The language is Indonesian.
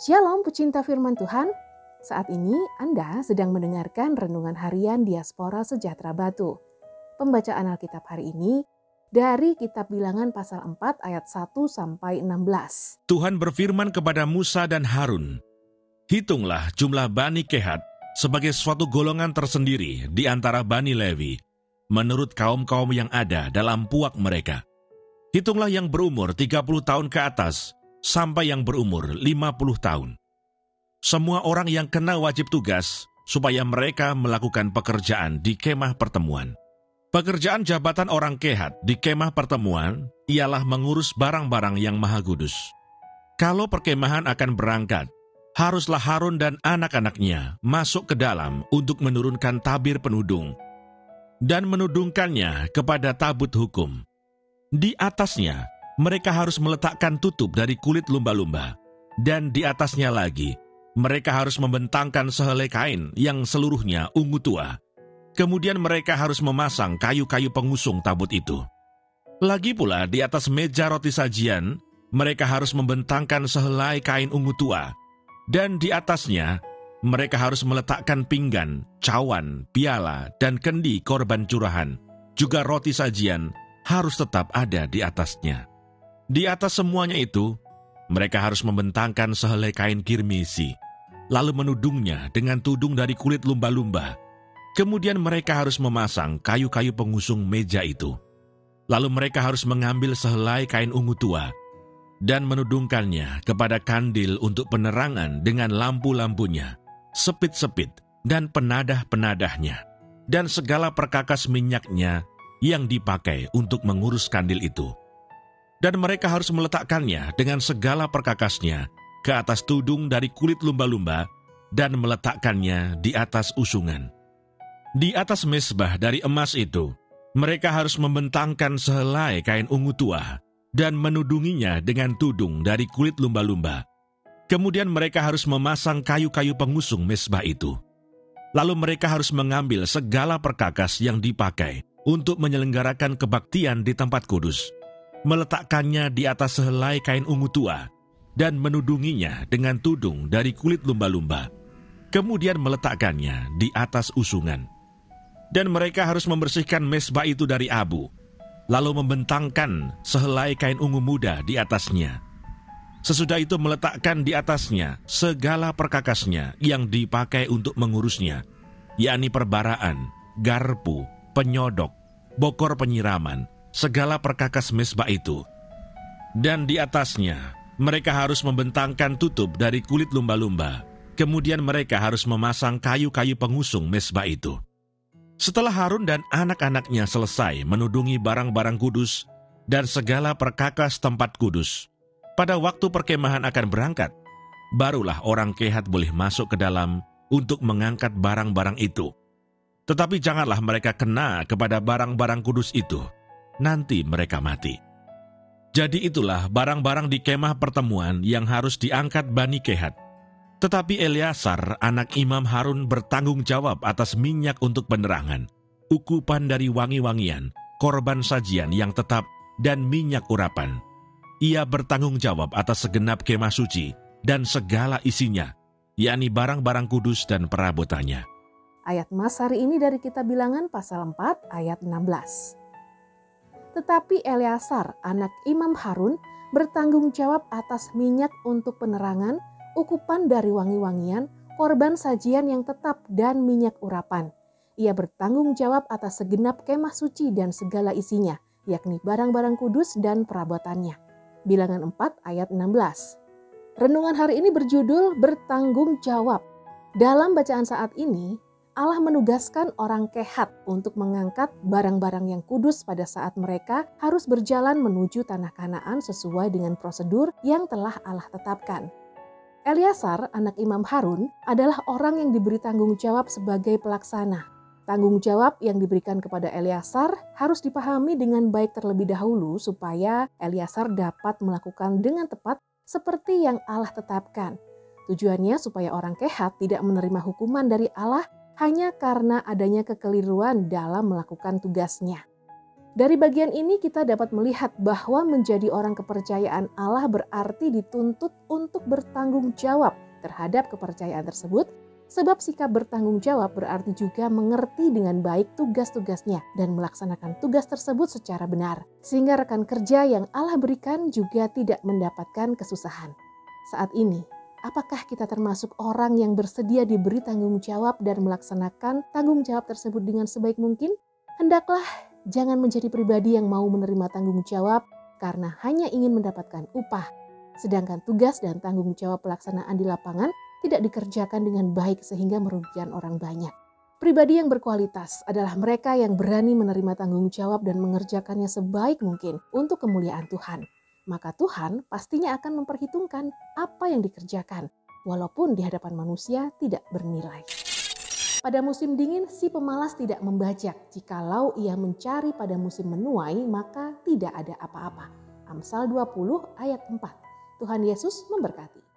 Shalom pecinta firman Tuhan. Saat ini Anda sedang mendengarkan renungan harian Diaspora Sejahtera Batu. Pembacaan Alkitab hari ini dari kitab Bilangan pasal 4 ayat 1 sampai 16. Tuhan berfirman kepada Musa dan Harun, Hitunglah jumlah Bani Kehat sebagai suatu golongan tersendiri di antara Bani Lewi, menurut kaum-kaum yang ada dalam puak mereka. Hitunglah yang berumur 30 tahun ke atas, sampai yang berumur 50 tahun. Semua orang yang kena wajib tugas supaya mereka melakukan pekerjaan di kemah pertemuan. Pekerjaan jabatan orang kehat di kemah pertemuan ialah mengurus barang-barang yang maha kudus. Kalau perkemahan akan berangkat, haruslah Harun dan anak-anaknya masuk ke dalam untuk menurunkan tabir penudung dan menudungkannya kepada tabut hukum. Di atasnya mereka harus meletakkan tutup dari kulit lumba-lumba, dan di atasnya lagi, mereka harus membentangkan sehelai kain yang seluruhnya ungu tua. Kemudian mereka harus memasang kayu-kayu pengusung tabut itu. Lagi pula di atas meja roti sajian, mereka harus membentangkan sehelai kain ungu tua, dan di atasnya mereka harus meletakkan pinggan, cawan, piala, dan kendi korban curahan. Juga roti sajian harus tetap ada di atasnya. Di atas semuanya itu, mereka harus membentangkan sehelai kain kirmisi, lalu menudungnya dengan tudung dari kulit lumba-lumba. Kemudian mereka harus memasang kayu-kayu pengusung meja itu. Lalu mereka harus mengambil sehelai kain ungu tua dan menudungkannya kepada kandil untuk penerangan dengan lampu-lampunya, sepit-sepit, dan penadah-penadahnya, dan segala perkakas minyaknya yang dipakai untuk mengurus kandil itu dan mereka harus meletakkannya dengan segala perkakasnya ke atas tudung dari kulit lumba-lumba dan meletakkannya di atas usungan. Di atas mesbah dari emas itu, mereka harus membentangkan sehelai kain ungu tua dan menudunginya dengan tudung dari kulit lumba-lumba. Kemudian mereka harus memasang kayu-kayu pengusung mesbah itu. Lalu mereka harus mengambil segala perkakas yang dipakai untuk menyelenggarakan kebaktian di tempat kudus meletakkannya di atas sehelai kain ungu tua, dan menudunginya dengan tudung dari kulit lumba-lumba. Kemudian meletakkannya di atas usungan. Dan mereka harus membersihkan mesbah itu dari abu, lalu membentangkan sehelai kain ungu muda di atasnya. Sesudah itu meletakkan di atasnya segala perkakasnya yang dipakai untuk mengurusnya, yakni perbaraan, garpu, penyodok, bokor penyiraman, segala perkakas mesbah itu. Dan di atasnya, mereka harus membentangkan tutup dari kulit lumba-lumba. Kemudian mereka harus memasang kayu-kayu pengusung mesbah itu. Setelah Harun dan anak-anaknya selesai menudungi barang-barang kudus dan segala perkakas tempat kudus, pada waktu perkemahan akan berangkat, barulah orang kehat boleh masuk ke dalam untuk mengangkat barang-barang itu. Tetapi janganlah mereka kena kepada barang-barang kudus itu, nanti mereka mati. Jadi itulah barang-barang di kemah pertemuan yang harus diangkat Bani Kehat. Tetapi Eleazar, anak Imam Harun bertanggung jawab atas minyak untuk penerangan, ukupan dari wangi-wangian, korban sajian yang tetap, dan minyak urapan. Ia bertanggung jawab atas segenap kemah suci dan segala isinya, yakni barang-barang kudus dan perabotannya. Ayat Mas hari ini dari kita bilangan pasal 4 ayat 16. Tetapi Eleazar, anak Imam Harun, bertanggung jawab atas minyak untuk penerangan, ukupan dari wangi-wangian, korban sajian yang tetap, dan minyak urapan. Ia bertanggung jawab atas segenap kemah suci dan segala isinya, yakni barang-barang kudus dan perabotannya. Bilangan 4 ayat 16. Renungan hari ini berjudul Bertanggung Jawab. Dalam bacaan saat ini, Allah menugaskan orang kehat untuk mengangkat barang-barang yang kudus pada saat mereka harus berjalan menuju tanah kanaan sesuai dengan prosedur yang telah Allah tetapkan. Eliasar, anak Imam Harun, adalah orang yang diberi tanggung jawab sebagai pelaksana. Tanggung jawab yang diberikan kepada Eliasar harus dipahami dengan baik terlebih dahulu supaya Eliasar dapat melakukan dengan tepat seperti yang Allah tetapkan. Tujuannya supaya orang kehat tidak menerima hukuman dari Allah hanya karena adanya kekeliruan dalam melakukan tugasnya. Dari bagian ini kita dapat melihat bahwa menjadi orang kepercayaan Allah berarti dituntut untuk bertanggung jawab terhadap kepercayaan tersebut Sebab sikap bertanggung jawab berarti juga mengerti dengan baik tugas-tugasnya dan melaksanakan tugas tersebut secara benar. Sehingga rekan kerja yang Allah berikan juga tidak mendapatkan kesusahan. Saat ini, apakah kita termasuk orang yang bersedia diberi tanggung jawab dan melaksanakan tanggung jawab tersebut dengan sebaik mungkin? Hendaklah jangan menjadi pribadi yang mau menerima tanggung jawab karena hanya ingin mendapatkan upah. Sedangkan tugas dan tanggung jawab pelaksanaan di lapangan tidak dikerjakan dengan baik sehingga merugikan orang banyak. Pribadi yang berkualitas adalah mereka yang berani menerima tanggung jawab dan mengerjakannya sebaik mungkin untuk kemuliaan Tuhan. Maka Tuhan pastinya akan memperhitungkan apa yang dikerjakan, walaupun di hadapan manusia tidak bernilai. Pada musim dingin, si pemalas tidak membajak. Jikalau ia mencari pada musim menuai, maka tidak ada apa-apa. Amsal 20 ayat 4. Tuhan Yesus memberkati.